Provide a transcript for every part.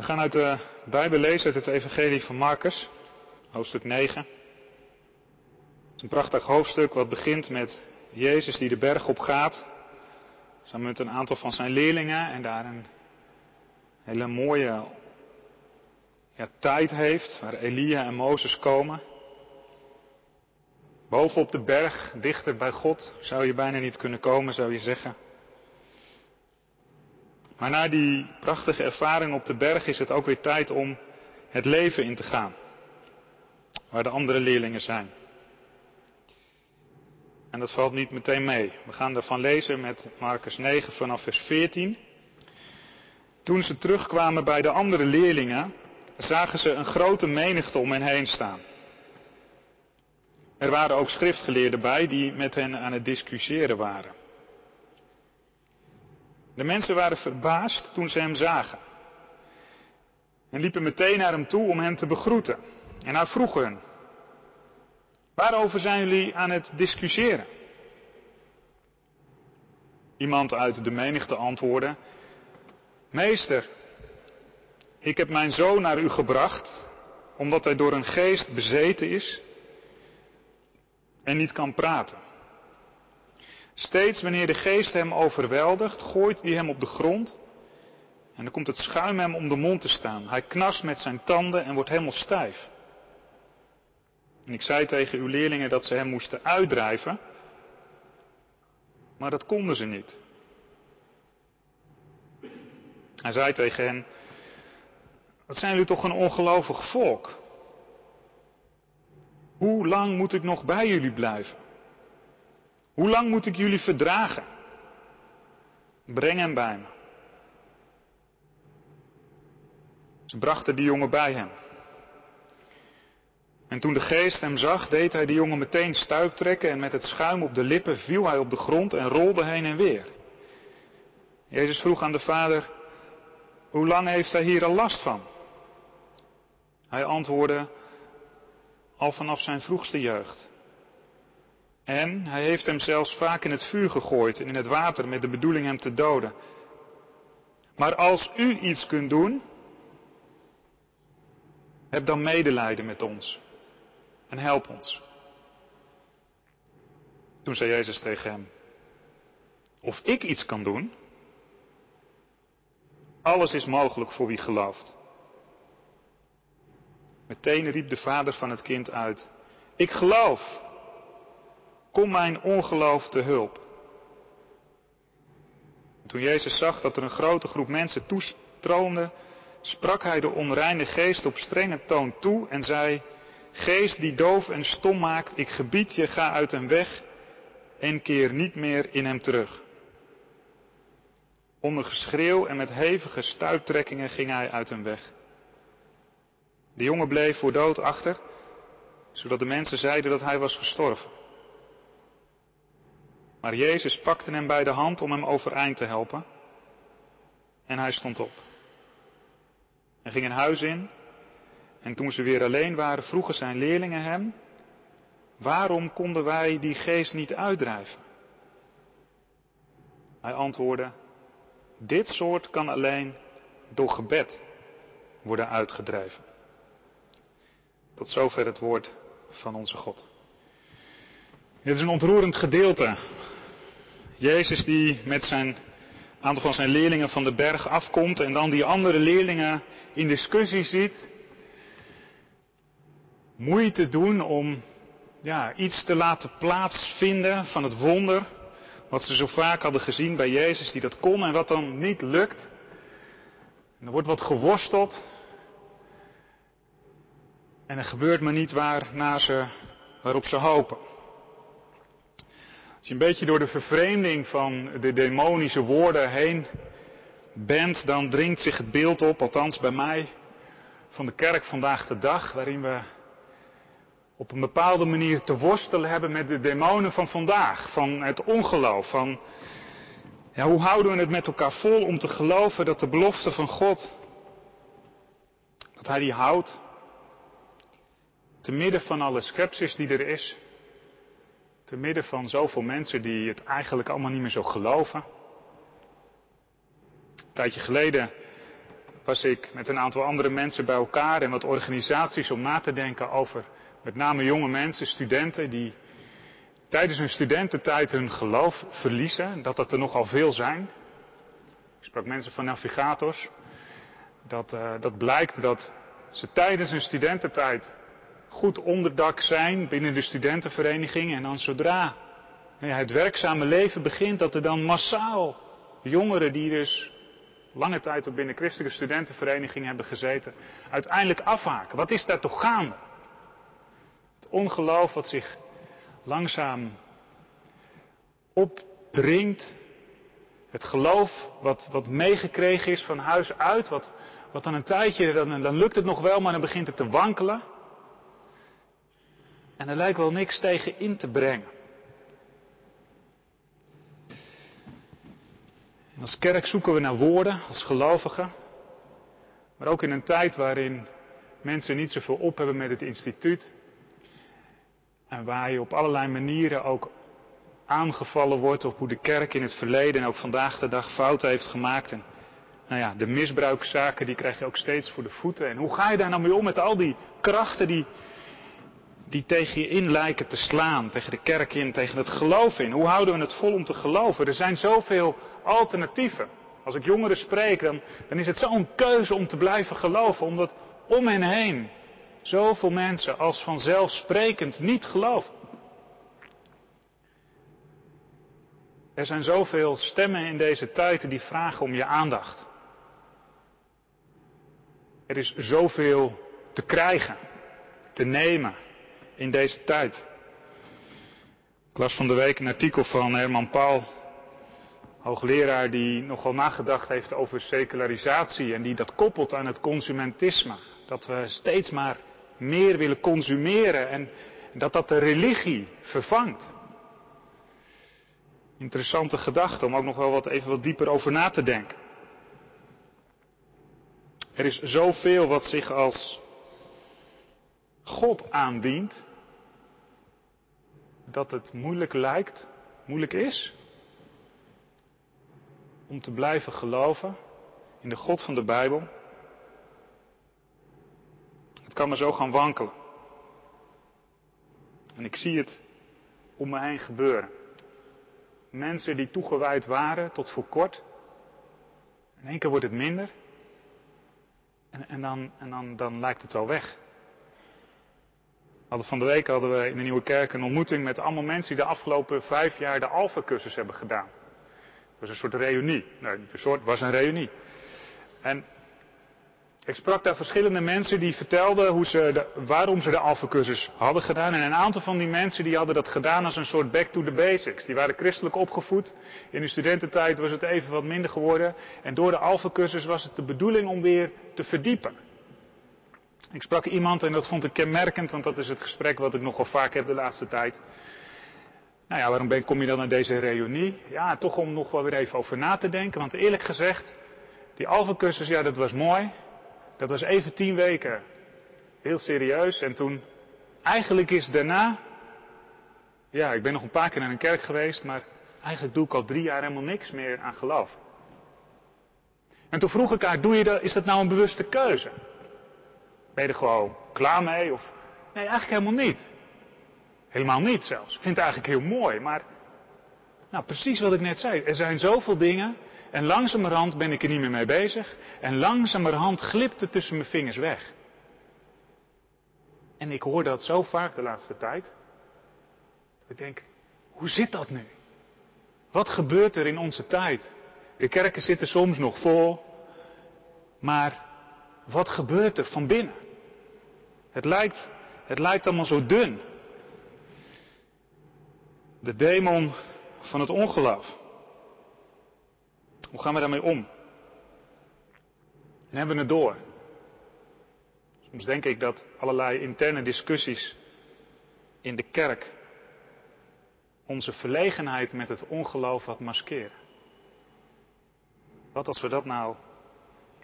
We gaan uit de Bijbel lezen uit het Evangelie van Marcus, hoofdstuk 9. Het is een prachtig hoofdstuk wat begint met Jezus die de berg op gaat, samen met een aantal van zijn leerlingen en daar een hele mooie ja, tijd heeft, waar Elia en Mozes komen. Boven op de berg, dichter bij God, zou je bijna niet kunnen komen, zou je zeggen. Maar na die prachtige ervaring op de berg is het ook weer tijd om het leven in te gaan. Waar de andere leerlingen zijn. En dat valt niet meteen mee. We gaan ervan lezen met Marcus 9 vanaf vers 14. Toen ze terugkwamen bij de andere leerlingen, zagen ze een grote menigte om hen heen staan. Er waren ook schriftgeleerden bij die met hen aan het discussiëren waren. De mensen waren verbaasd toen ze hem zagen. En liepen meteen naar hem toe om hem te begroeten. En hij vroeg hun, waarover zijn jullie aan het discussiëren? Iemand uit de menigte antwoordde, meester, ik heb mijn zoon naar u gebracht, omdat hij door een geest bezeten is en niet kan praten. Steeds wanneer de geest hem overweldigt, gooit hij hem op de grond en dan komt het schuim hem om de mond te staan. Hij knast met zijn tanden en wordt helemaal stijf. En ik zei tegen uw leerlingen dat ze hem moesten uitdrijven, maar dat konden ze niet. Hij zei tegen hen, wat zijn jullie toch een ongelovig volk? Hoe lang moet ik nog bij jullie blijven? Hoe lang moet ik jullie verdragen? Breng hem bij me. Ze brachten die jongen bij hem. En toen de geest hem zag, deed hij de jongen meteen stuip trekken en met het schuim op de lippen viel hij op de grond en rolde heen en weer. Jezus vroeg aan de vader, hoe lang heeft hij hier al last van? Hij antwoordde, al vanaf zijn vroegste jeugd. En hij heeft hem zelfs vaak in het vuur gegooid en in het water met de bedoeling hem te doden. Maar als u iets kunt doen, heb dan medelijden met ons en help ons. Toen zei Jezus tegen hem, of ik iets kan doen, alles is mogelijk voor wie gelooft. Meteen riep de vader van het kind uit, ik geloof, kom mijn ongeloof te hulp. toen Jezus zag dat er een grote groep mensen toestroomde, sprak hij de onreine geest op strenge toon toe en zei, Geest die doof en stom maakt, ik gebied je, ga uit hem weg en keer niet meer in hem terug. Onder geschreeuw en met hevige stuiptrekkingen ging hij uit hem weg. De jongen bleef voor dood achter, zodat de mensen zeiden dat hij was gestorven. Maar Jezus pakte hem bij de hand om hem overeind te helpen. En hij stond op. En ging een huis in. En toen ze weer alleen waren, vroegen zijn leerlingen hem: Waarom konden wij die geest niet uitdrijven? Hij antwoordde: Dit soort kan alleen door gebed worden uitgedreven. Tot zover het woord van onze God. Dit is een ontroerend gedeelte Jezus die met zijn aantal van zijn leerlingen van de berg afkomt en dan die andere leerlingen in discussie ziet. Moeite doen om ja, iets te laten plaatsvinden van het wonder. Wat ze zo vaak hadden gezien bij Jezus die dat kon en wat dan niet lukt. En er wordt wat geworsteld. En er gebeurt maar niet waar naar ze, waarop ze hopen. Als je een beetje door de vervreemding van de demonische woorden heen bent, dan dringt zich het beeld op, althans bij mij, van de kerk vandaag de dag, waarin we op een bepaalde manier te worstelen hebben met de demonen van vandaag, van het ongeloof, van ja, hoe houden we het met elkaar vol om te geloven dat de belofte van God, dat Hij die houdt, te midden van alle sceptisch die er is, te midden van zoveel mensen die het eigenlijk allemaal niet meer zo geloven. Een tijdje geleden was ik met een aantal andere mensen bij elkaar en wat organisaties om na te denken over met name jonge mensen, studenten die tijdens hun studententijd hun geloof verliezen. Dat dat er nogal veel zijn. Ik sprak mensen van navigators. Dat, uh, dat blijkt dat ze tijdens hun studententijd goed onderdak zijn binnen de studentenvereniging. En dan zodra het werkzame leven begint, dat er dan massaal jongeren die dus lange tijd op binnen christelijke studentenvereniging hebben gezeten, uiteindelijk afhaken. Wat is daar toch gaande? Het ongeloof wat zich langzaam opdringt. Het geloof wat, wat meegekregen is van huis uit, wat, wat dan een tijdje, dan, dan lukt het nog wel, maar dan begint het te wankelen. En er lijkt wel niks tegen in te brengen. En als kerk zoeken we naar woorden, als gelovigen. Maar ook in een tijd waarin mensen niet zoveel op hebben met het instituut. En waar je op allerlei manieren ook aangevallen wordt op hoe de kerk in het verleden en ook vandaag de dag fouten heeft gemaakt. En nou ja, de misbruikzaken die krijg je ook steeds voor de voeten. En hoe ga je daar nou mee om met al die krachten die, die tegen je in lijken te slaan, tegen de kerk in, tegen het geloof in? Hoe houden we het vol om te geloven? Er zijn zoveel alternatieven. Als ik jongeren spreek, dan, is het zo'n keuze om te blijven geloven, omdat om hen heen zoveel mensen als vanzelfsprekend niet geloven. Er zijn zoveel stemmen in deze tijd die vragen om je aandacht. Er is zoveel te krijgen, te nemen in deze tijd. Ik las van de week een artikel van Herman Paul, hoogleraar die nogal nagedacht heeft over secularisatie en die dat koppelt aan het consumentisme. Dat we steeds maar meer willen consumeren en dat dat de religie vervangt. Interessante gedachte om ook nog wel wat even wat dieper over na te denken. Er is zoveel wat zich als God aandient, dat het moeilijk lijkt, moeilijk is, om te blijven geloven in de God van de Bijbel. Het kan maar zo gaan wankelen. En ik zie het om me heen gebeuren. Mensen die toegewijd waren tot voor kort. In één keer wordt het minder. En, en, dan, en dan, dan lijkt het wel weg. Hadden van de week hadden we in de Nieuwe Kerk een ontmoeting met allemaal mensen die de afgelopen vijf jaar de Alpha-cursus hebben gedaan. Het was een soort reunie. Nou, een soort was een reunie. En ik sprak daar verschillende mensen die vertelden hoe ze de, waarom ze de Alpha-cursus hadden gedaan. En een aantal van die mensen die hadden dat gedaan als een soort back to the basics. Die waren christelijk opgevoed. In de studententijd was het even wat minder geworden. En door de Alpha-cursus was het de bedoeling om weer te verdiepen. Ik sprak iemand en dat vond ik kenmerkend, want dat is het gesprek wat ik nogal vaak heb de laatste tijd. Nou ja, waarom ben, kom je dan naar deze reunie? Ja, toch om nog wel weer even over na te denken. Want eerlijk gezegd, die Alpha-cursus, ja, dat was mooi. Dat was even tien weken. Heel serieus. En toen, eigenlijk is daarna, ja, ik ben nog een paar keer naar een kerk geweest, maar eigenlijk doe ik al drie jaar helemaal niks meer aan geloof. En toen vroeg ik haar, doe je dat, is dat nou een bewuste keuze? Ben je er gewoon klaar mee? Of, nee, eigenlijk helemaal niet. Helemaal niet zelfs. Ik vind het eigenlijk heel mooi, maar, nou precies wat ik net zei. Er zijn zoveel dingen en langzamerhand ben ik er niet meer mee bezig. En langzamerhand glipt het tussen mijn vingers weg. En ik hoor dat zo vaak de laatste tijd. Ik denk, hoe zit dat nu? Wat gebeurt er in onze tijd? De kerken zitten soms nog vol. Maar wat gebeurt er van binnen? Het lijkt, het lijkt allemaal zo dun. De demon van het ongeloof. Hoe gaan we daarmee om? En hebben we het door? Soms denk ik dat allerlei interne discussies in de kerk onze verlegenheid met het ongeloof wat maskeren. Wat als we dat nou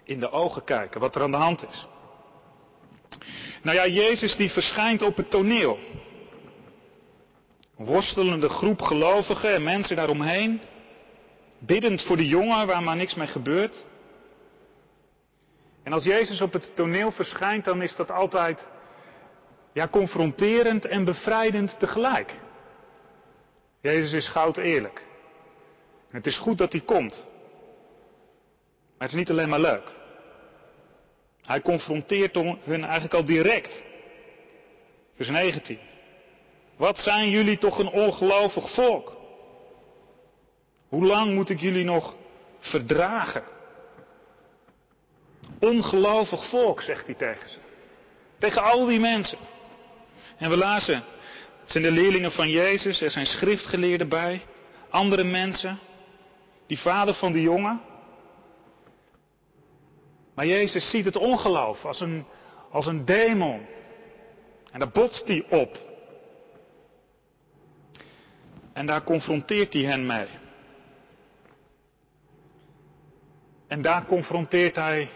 in de ogen kijken, wat er aan de hand is? Nou ja, Jezus die verschijnt op het toneel. Worstelende groep gelovigen en mensen daaromheen. Biddend voor de jongen waar maar niks mee gebeurt. En als Jezus op het toneel verschijnt, dan is dat altijd ja, confronterend en bevrijdend tegelijk. Jezus is goud eerlijk. Het is goed dat hij komt. Maar het is niet alleen maar leuk. Hij confronteert hun eigenlijk al direct. Vers 19. Wat zijn jullie toch een ongelovig volk? Hoe lang moet ik jullie nog verdragen? Ongelovig volk, zegt hij tegen ze. Tegen al die mensen. En we lazen, het zijn de leerlingen van Jezus, er zijn schriftgeleerden bij, andere mensen, die vader van die jongen. Maar Jezus ziet het ongeloof als een, als een demon. En daar botst hij op. En daar confronteert hij hen mee. En daar confronteert hij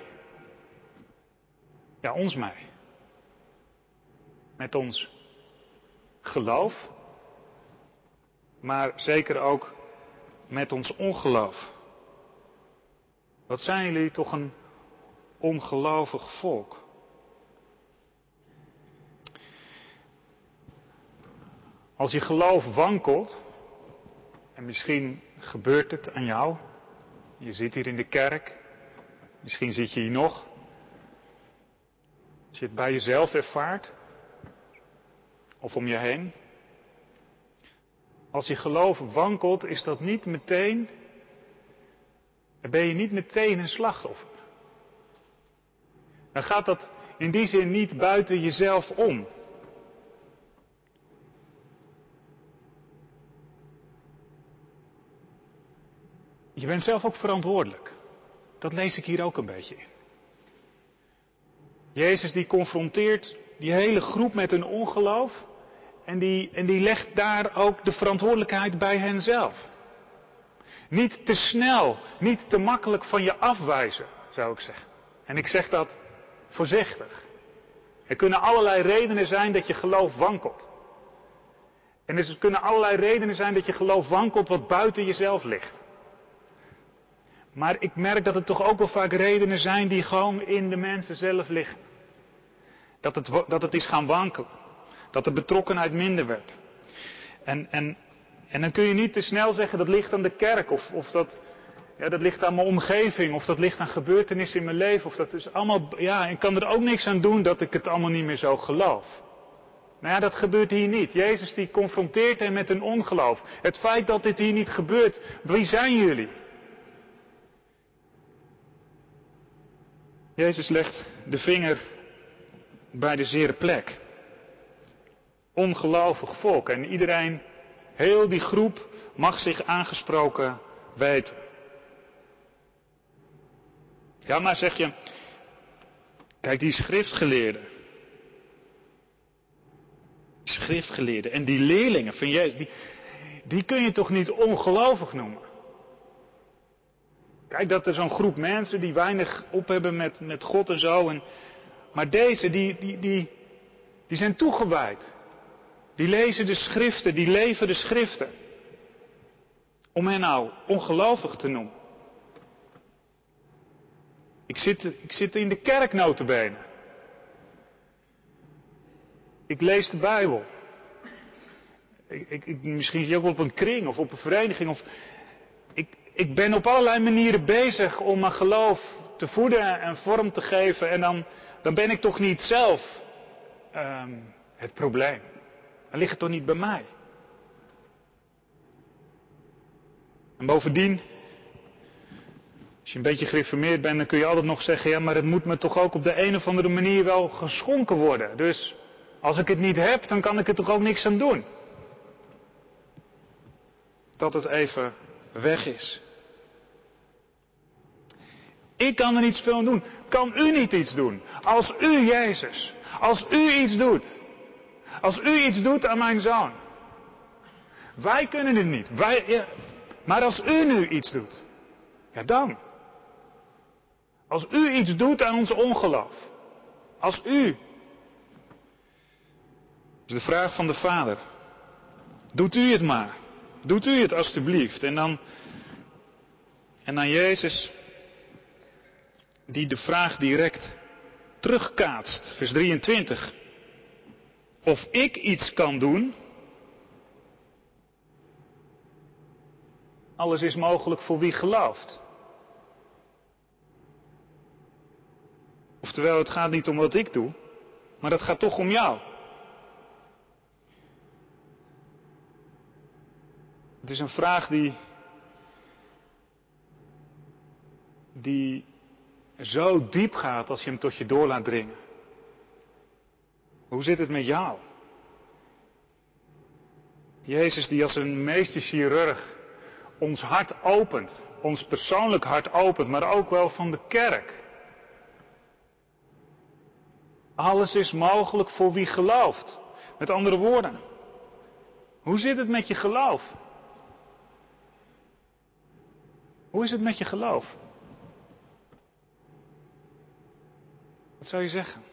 ja, ons mee. Met ons geloof, maar zeker ook met ons ongeloof. Wat zijn jullie toch een ongelovig volk? Als je geloof wankelt, en misschien gebeurt het aan jou, je zit hier in de kerk, misschien zit je hier nog, als je het bij jezelf ervaart, of om je heen. Als je geloof wankelt, is dat niet meteen, dan ben je niet meteen een slachtoffer. Dan gaat dat in die zin niet buiten jezelf om. Je bent zelf ook verantwoordelijk. Dat lees ik hier ook een beetje in. Jezus die confronteert die hele groep met hun ongeloof. En die, en die legt daar ook de verantwoordelijkheid bij henzelf. Niet te snel, niet te makkelijk van je afwijzen, zou ik zeggen. En ik zeg dat voorzichtig. Er kunnen allerlei redenen zijn dat je geloof wankelt. En er kunnen allerlei redenen zijn dat je geloof wankelt wat buiten jezelf ligt. Maar ik merk dat het toch ook wel vaak redenen zijn die gewoon in de mensen zelf liggen. Dat het, dat het is gaan wankelen. Dat de betrokkenheid minder werd. En, en, en dan kun je niet te snel zeggen dat ligt aan de kerk of, of dat, ja, dat ligt aan mijn omgeving of dat ligt aan gebeurtenissen in mijn leven. Of dat is allemaal, ja, ik kan er ook niks aan doen dat ik het allemaal niet meer zo geloof. Nou ja, dat gebeurt hier niet. Jezus die confronteert hen met hun ongeloof. Het feit dat dit hier niet gebeurt, wie zijn jullie? Jezus legt de vinger bij de zere plek. Ongelovig volk. En iedereen, heel die groep, mag zich aangesproken weten. Ja, maar zeg je, kijk die schriftgeleerden. Schriftgeleerden en die leerlingen van Jezus, die, die kun je toch niet ongelovig noemen? Kijk, dat er zo'n groep mensen die weinig op hebben met, met God en zo. En, maar deze, die, die, die, die zijn toegewijd. Die lezen de schriften, die leven de schriften. Om hen nou ongelovig te noemen. Ik zit, ik zit in de kerk notabene. Ik lees de Bijbel. Ik, misschien zit je ook op een kring of op een vereniging. Of, ik, ik ben op allerlei manieren bezig om mijn geloof te voeden en vorm te geven. En dan, dan ben ik toch niet zelf um, het probleem. Dan ligt het toch niet bij mij. En bovendien, als je een beetje gereformeerd bent, dan kun je altijd nog zeggen, ja, maar het moet me toch ook op de een of andere manier wel geschonken worden. Dus als ik het niet heb, dan kan ik er toch ook niks aan doen. Dat het even weg is. Ik kan er niet veel aan doen. Kan u niet iets doen? Als u, Jezus, als u iets doet. Als u iets doet aan mijn zoon. Wij kunnen het niet. Wij, maar als u nu iets doet. Ja dan. Als u iets doet aan ons ongeloof. Als u. is de vraag van de Vader. Doet u het maar. Doet u het alstublieft. En dan, en dan Jezus, die de vraag direct terugkaatst. Vers 23. Of ik iets kan doen. Alles is mogelijk voor wie gelooft. Oftewel, het gaat niet om wat ik doe, maar het gaat toch om jou. Het is een vraag die, die zo diep gaat als je hem tot je door laat dringen. Hoe zit het met jou? Jezus die als een meesterchirurg ons hart opent, ons persoonlijk hart opent, maar ook wel van de kerk. Alles is mogelijk voor wie gelooft. Met andere woorden, hoe zit het met je geloof? Hoe is het met je geloof? Wat zou je zeggen?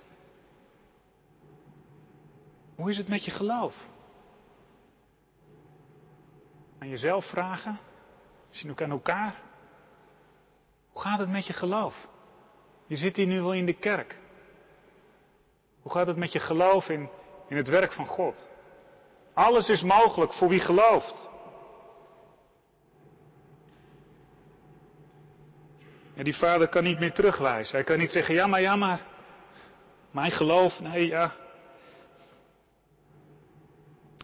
Hoe is het met je geloof? Aan jezelf vragen, misschien ook aan elkaar. Hoe gaat het met je geloof? Je zit hier nu wel in de kerk. Hoe gaat het met je geloof in, in het werk van God? Alles is mogelijk voor wie gelooft. En die vader kan niet meer terugwijzen. Hij kan niet zeggen, ja maar, ja maar. Mijn geloof, nee ja.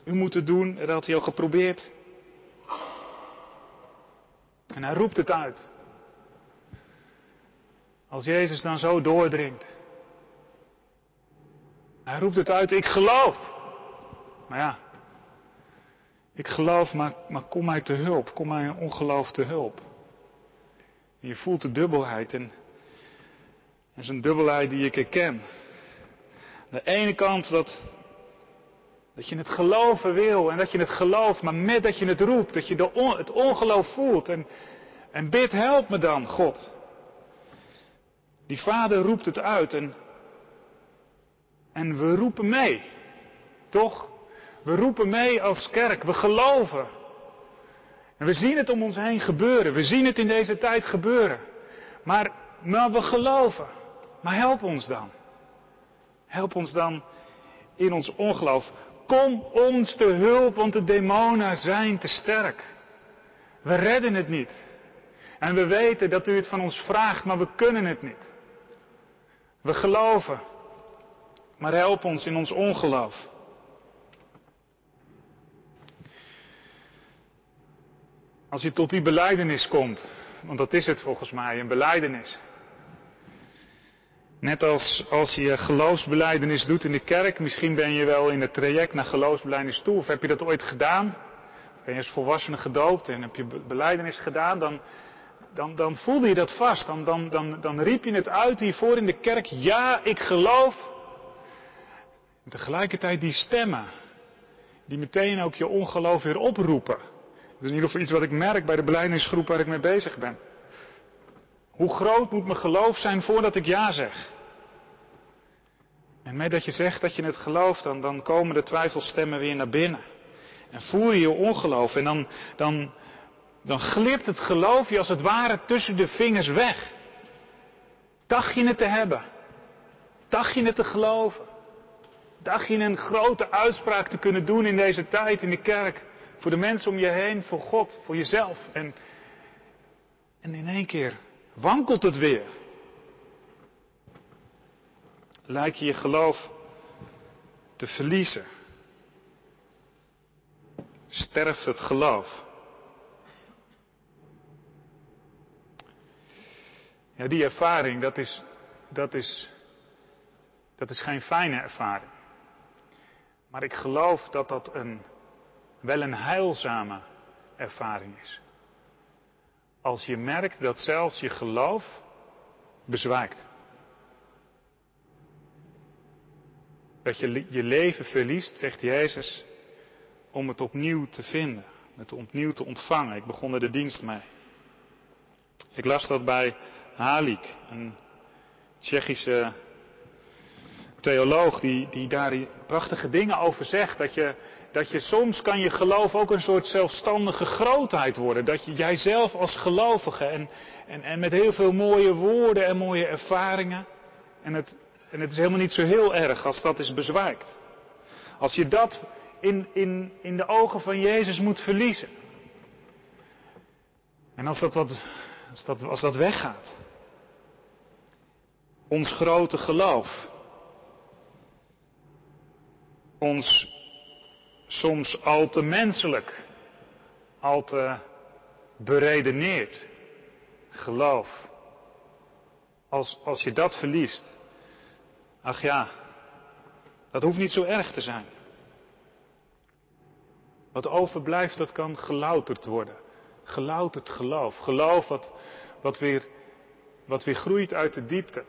U moet het doen, dat had hij al geprobeerd. En hij roept het uit. Als Jezus dan zo doordringt. Hij roept het uit, ik geloof. Maar ja, ik geloof, maar, maar kom mij te hulp. Kom mij in ongeloof te hulp. Je voelt de dubbelheid. En dat is een dubbelheid die ik herken. Aan de ene kant dat, dat je het geloven wil en dat je het gelooft, maar met dat je het roept, dat je de het ongeloof voelt. En, en bid, help me dan, God. Die vader roept het uit en en we roepen mee. Toch? We roepen mee als kerk. We geloven. En we zien het om ons heen gebeuren. We zien het in deze tijd gebeuren. Maar, maar we geloven. Maar help ons dan. Help ons dan in ons ongeloof. Kom ons te hulp, want de demonen zijn te sterk. We redden het niet. En we weten dat u het van ons vraagt, maar we kunnen het niet. We geloven. Maar help ons in ons ongeloof. Als je tot die beleidenis komt, want dat is het volgens mij, een beleidenis. Net als als je geloofsbeleidenis doet in de kerk, misschien ben je wel in het traject naar geloofsbeleidenis toe, of heb je dat ooit gedaan? Ben je als volwassene gedoopt en heb je beleidenis gedaan, dan, dan, dan voelde je dat vast. Dan, dan, dan, dan riep je het uit hiervoor in de kerk, ja, ik geloof tegelijkertijd die stemmen, die meteen ook je ongeloof weer oproepen. Dat is in ieder geval iets wat ik merk bij de beleidingsgroep waar ik mee bezig ben. Hoe groot moet mijn geloof zijn voordat ik ja zeg? En met dat je zegt dat je het gelooft, dan, dan komen de twijfelstemmen weer naar binnen. En voel je je ongeloof. En dan, dan, dan glipt het geloof je als het ware tussen de vingers weg. Dacht je het te hebben? Dacht je het te geloven? Dacht je een grote uitspraak te kunnen doen in deze tijd in de kerk? Voor de mensen om je heen, voor God, voor jezelf. En, en in één keer wankelt het weer. Lijkt je je geloof te verliezen. Sterft het geloof. Ja, die ervaring, dat is, dat is, dat is geen fijne ervaring. Maar ik geloof dat dat een, wel een heilzame ervaring is. Als je merkt dat zelfs je geloof bezwijkt. Dat je je leven verliest, zegt Jezus, om het opnieuw te vinden, het opnieuw te ontvangen. Ik begon er de dienst mee. Ik las dat bij Halik, een Tsjechische theoloog die, die daar prachtige dingen over zegt. Dat je, dat je soms kan je geloof ook een soort zelfstandige grootheid worden. Dat je jijzelf als gelovige en, en, en met heel veel mooie woorden en mooie ervaringen. En het, en het is helemaal niet zo heel erg als dat is bezwijkt. Als je dat in, in, in de ogen van Jezus moet verliezen. En als dat, wat, als dat, als dat weggaat. Ons grote geloof. Ons soms al te menselijk, al te beredeneerd geloof. Als, als je dat verliest, ach ja, dat hoeft niet zo erg te zijn. Wat overblijft, dat kan gelouterd worden. Gelouterd geloof. Geloof wat, wat, weer, wat weer groeit uit de diepte.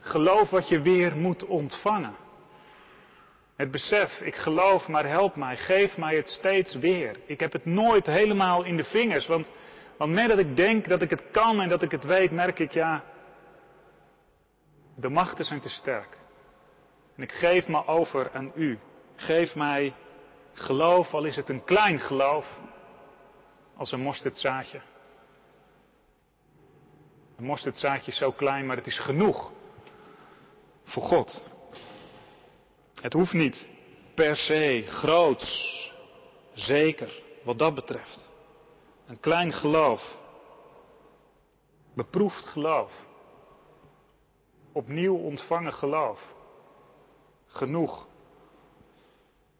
Geloof wat je weer moet ontvangen. Het besef, ik geloof, maar help mij, geef mij het steeds weer. Ik heb het nooit helemaal in de vingers, want, want dat ik denk dat ik het kan en dat ik het weet, merk ik, ja, de machten zijn te sterk. En ik geef me over aan u. Geef mij geloof, al is het een klein geloof, als een mosterdzaadje. Een mosterdzaadje is zo klein, maar het is genoeg voor God. Het hoeft niet per se groots, zeker wat dat betreft. Een klein geloof, beproefd geloof, opnieuw ontvangen geloof, genoeg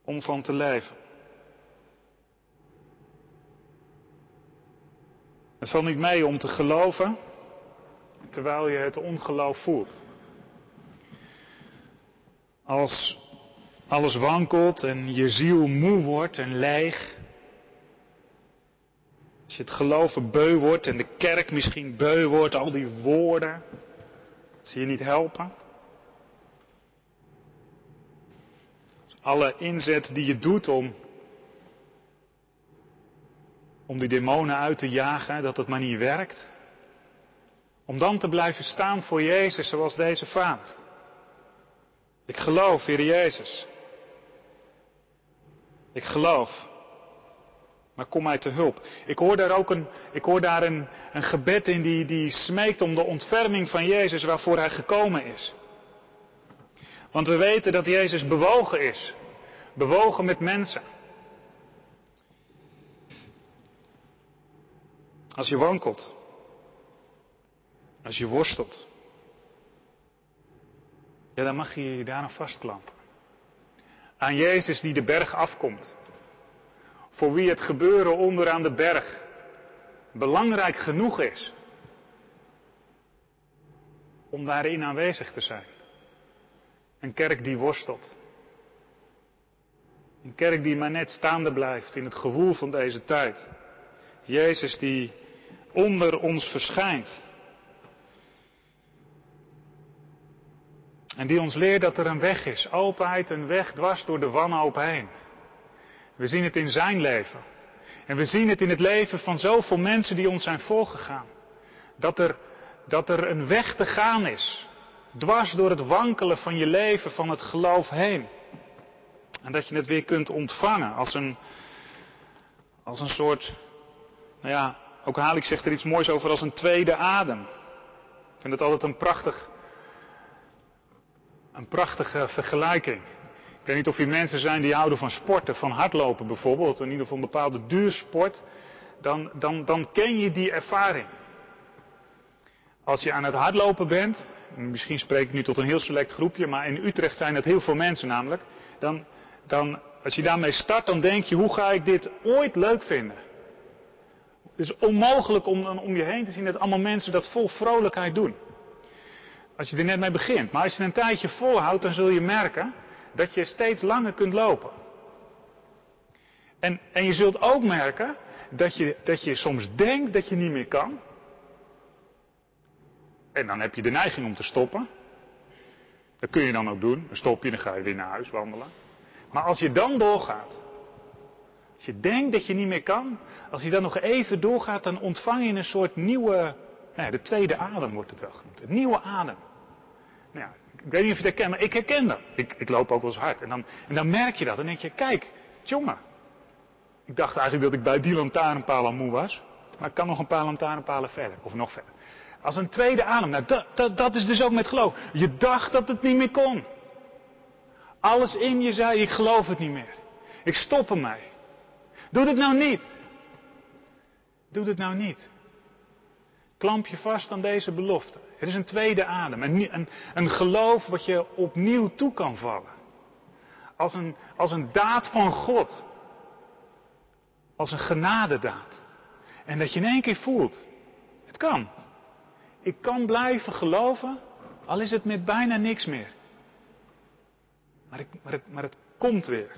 om van te leven. Het valt niet mee om te geloven terwijl je het ongeloof voelt. Als alles wankelt en je ziel moe wordt en leeg. Als je het geloven beu wordt en de kerk misschien beu wordt, al die woorden, zie je niet helpen. Alle inzet die je doet om, om die demonen uit te jagen, dat het maar niet werkt. Om dan te blijven staan voor Jezus zoals deze vader. Ik geloof, Heer Jezus. Ik geloof. Maar kom mij te hulp. Ik hoor daar ook een, ik hoor daar een, een gebed in die, die smeekt om de ontferming van Jezus waarvoor hij gekomen is. Want we weten dat Jezus bewogen is. Bewogen met mensen. Als je wankelt. Als je worstelt. Ja, dan mag je je daar vastklampen. Aan Jezus die de berg afkomt. Voor wie het gebeuren onderaan de berg belangrijk genoeg is om daarin aanwezig te zijn. Een kerk die worstelt. Een kerk die maar net staande blijft in het gewoel van deze tijd. Jezus die onder ons verschijnt. En die ons leert dat er een weg is. Altijd een weg dwars door de wanhoop heen. We zien het in zijn leven. En we zien het in het leven van zoveel mensen die ons zijn voorgegaan. Dat er, dat er een weg te gaan is. Dwars door het wankelen van je leven, van het geloof heen. En dat je het weer kunt ontvangen als een, als een soort, nou ja, ook Halik zegt er iets moois over als een tweede adem. Ik vind het altijd een prachtig een prachtige vergelijking. Ik weet niet of hier mensen zijn die houden van sporten, van hardlopen bijvoorbeeld, in ieder geval een bepaalde duursport. Dan, dan, dan ken je die ervaring. Als je aan het hardlopen bent, misschien spreek ik nu tot een heel select groepje, maar in Utrecht zijn het heel veel mensen namelijk. Dan, dan, als je daarmee start, dan denk je, hoe ga ik dit ooit leuk vinden? Het is onmogelijk om om je heen te zien dat allemaal mensen dat vol vrolijkheid doen. Als je er net mee begint. Maar als je een tijdje volhoudt, dan zul je merken dat je steeds langer kunt lopen. En, en je zult ook merken dat je, dat je soms denkt dat je niet meer kan. En dan heb je de neiging om te stoppen. Dat kun je dan ook doen. Dan stop je, dan ga je weer naar huis wandelen. Maar als je dan doorgaat. Als je denkt dat je niet meer kan. Als je dan nog even doorgaat, dan ontvang je een soort nieuwe. Nou de tweede adem wordt het wel genoemd. Een nieuwe adem. Nou ja, ik weet niet of je dat herkent, maar ik herken dat. Ik, ik loop ook wel eens hard. En dan, en dan merk je dat. En denk je, kijk, jongen. Ik dacht eigenlijk dat ik bij die lantaarnpaal al moe was. Maar ik kan nog een paar lantaarnpalen verder. Of nog verder. Als een tweede adem. Nou, dat, dat, dat is dus ook met geloof. Je dacht dat het niet meer kon. Alles in je zei, ik geloof het niet meer. Ik stop ermee. Doe het nou niet. Doe het nou niet. Klamp je vast aan deze belofte. Het is een tweede adem. Een, een, een geloof wat je opnieuw toe kan vallen. Als een, als een daad van God. Als een genadedaad. En dat je in één keer voelt. Het kan. Ik kan blijven geloven. Al is het met bijna niks meer. Maar, ik, maar, het, maar het komt weer.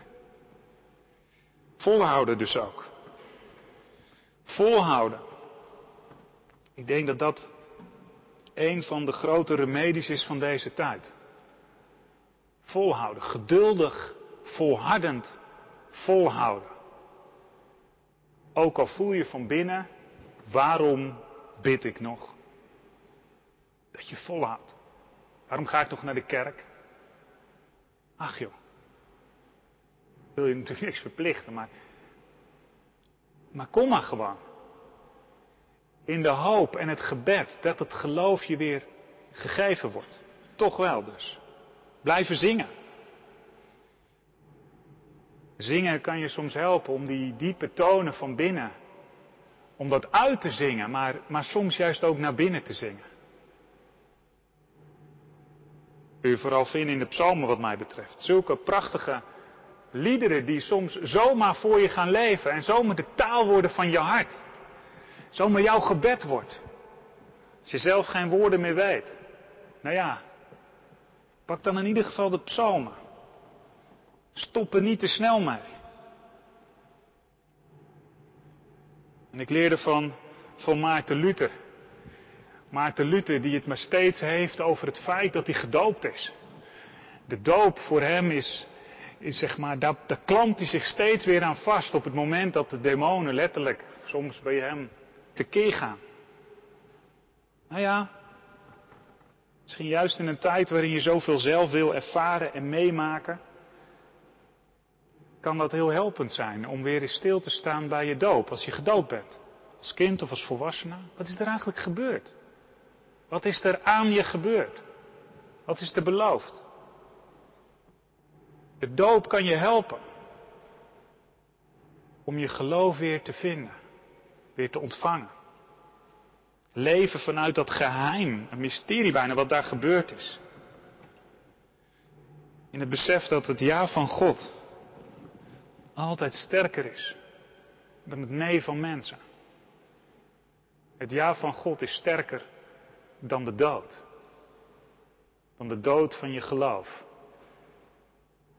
Volhouden dus ook. Volhouden. Ik denk dat dat een van de grote remedies is van deze tijd. Volhouden, geduldig, volhardend volhouden. Ook al voel je van binnen, waarom bid ik nog? Dat je volhoudt. Waarom ga ik nog naar de kerk? Ach joh. Wil je natuurlijk niks verplichten, maar. Maar kom maar gewoon. In de hoop en het gebed dat het geloof je weer gegeven wordt. Toch wel dus. Blijven zingen. Zingen kan je soms helpen om die diepe tonen van binnen, om dat uit te zingen, maar, maar soms juist ook naar binnen te zingen. U vooral vinden in de psalmen wat mij betreft. Zulke prachtige liederen die soms zomaar voor je gaan leven en zomaar de taal worden van je hart. Zomaar jouw gebed wordt. Als je zelf geen woorden meer weet. Nou ja, pak dan in ieder geval de psalmen. Stop er niet te snel mee. En ik leerde van, van Maarten Luther. Maarten Luther die het maar steeds heeft over het feit dat hij gedoopt is. De doop voor hem is, zeg maar, daar, daar klampt hij zich steeds weer aan vast op het moment dat de demonen letterlijk soms bij hem tekeer gaan. Nou ja, misschien juist in een tijd waarin je zoveel zelf wil ervaren en meemaken, kan dat heel helpend zijn om weer eens stil te staan bij je doop, als je gedoopt bent. Als kind of als volwassene. Wat is er eigenlijk gebeurd? Wat is er aan je gebeurd? Wat is er beloofd? De doop kan je helpen om je geloof weer te vinden, te ontvangen. Leven vanuit dat geheim, een mysterie bijna wat daar gebeurd is. In het besef dat het ja van God altijd sterker is dan het nee van mensen. Het ja van God is sterker dan de dood. Dan de dood van je geloof.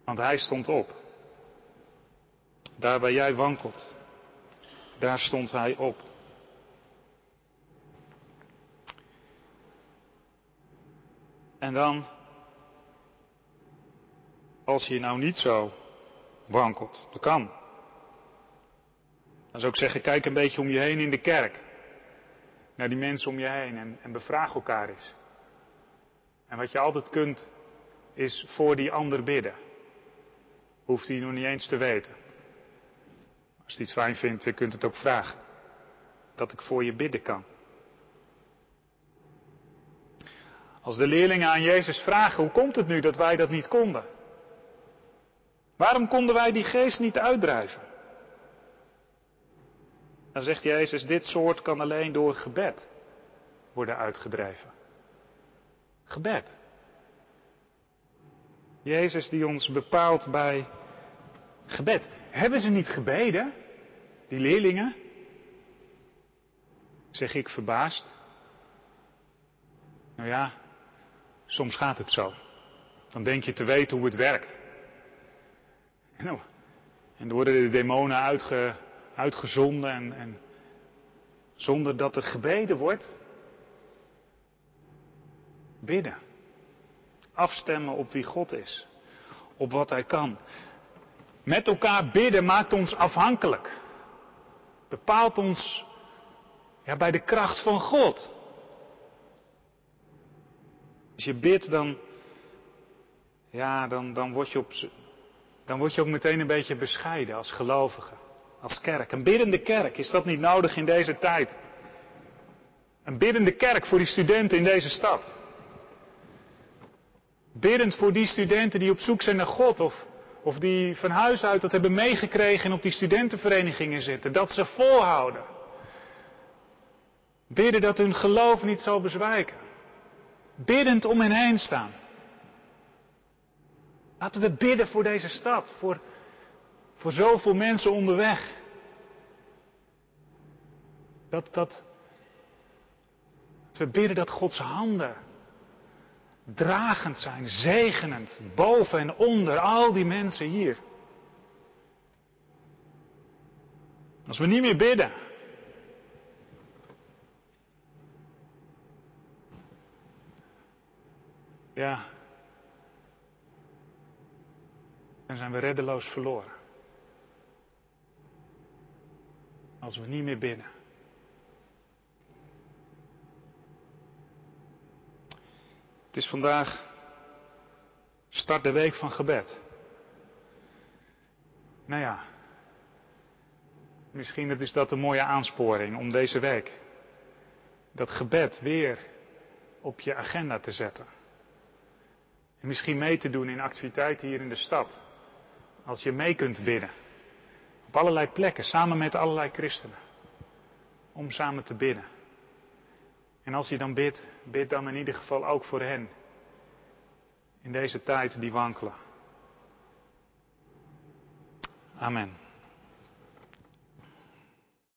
Want hij stond op. Daar waar jij wankelt, daar stond hij op. En dan, als je nou niet zo wankelt, dat kan. Dan zou ik zeggen, kijk een beetje om je heen in de kerk naar die mensen om je heen en, en bevraag elkaar eens. En wat je altijd kunt, is voor die ander bidden. Hoeft hij nog niet eens te weten. Als hij het fijn vindt, je kunt het ook vragen. Dat ik voor je bidden kan. Als de leerlingen aan Jezus vragen, hoe komt het nu dat wij dat niet konden? Waarom konden wij die geest niet uitdrijven? Dan zegt Jezus, dit soort kan alleen door gebed worden uitgedreven. Gebed. Jezus die ons bepaalt bij gebed. Hebben ze niet gebeden, die leerlingen? Zeg ik verbaasd. Nou ja, soms gaat het zo. Dan denk je te weten hoe het werkt. Nou, en dan worden de demonen uitge, uitgezonden en, en zonder dat er gebeden wordt. Bidden. Afstemmen op wie God is. Op wat Hij kan. Met elkaar bidden maakt ons afhankelijk. Bepaalt ons ja, bij de kracht van God. Als je bidt, dan, ja, dan, dan, word je op, dan word je ook meteen een beetje bescheiden als gelovige, als kerk. Een biddende kerk, is dat niet nodig in deze tijd? Een biddende kerk voor die studenten in deze stad. Biddend voor die studenten die op zoek zijn naar God of, of die van huis uit dat hebben meegekregen en op die studentenverenigingen zitten. Dat ze volhouden. Bidden dat hun geloof niet zal bezwijken. Biddend om hen heen staan. Laten we bidden voor deze stad, voor, voor zoveel mensen onderweg. Dat, dat, dat we bidden dat Gods handen dragend zijn, zegenend, boven en onder al die mensen hier. Als we niet meer bidden. Ja. Dan zijn we reddeloos verloren. Als we niet meer bidden. Is vandaag start de week van gebed. Nou ja, misschien is dat een mooie aansporing om deze week dat gebed weer op je agenda te zetten. En misschien mee te doen in activiteiten hier in de stad. Als je mee kunt bidden. Op allerlei plekken, samen met allerlei christenen. Om samen te bidden. En als je dan bidt, bid dan in ieder geval ook voor hen. In deze tijd die wankelen. Amen.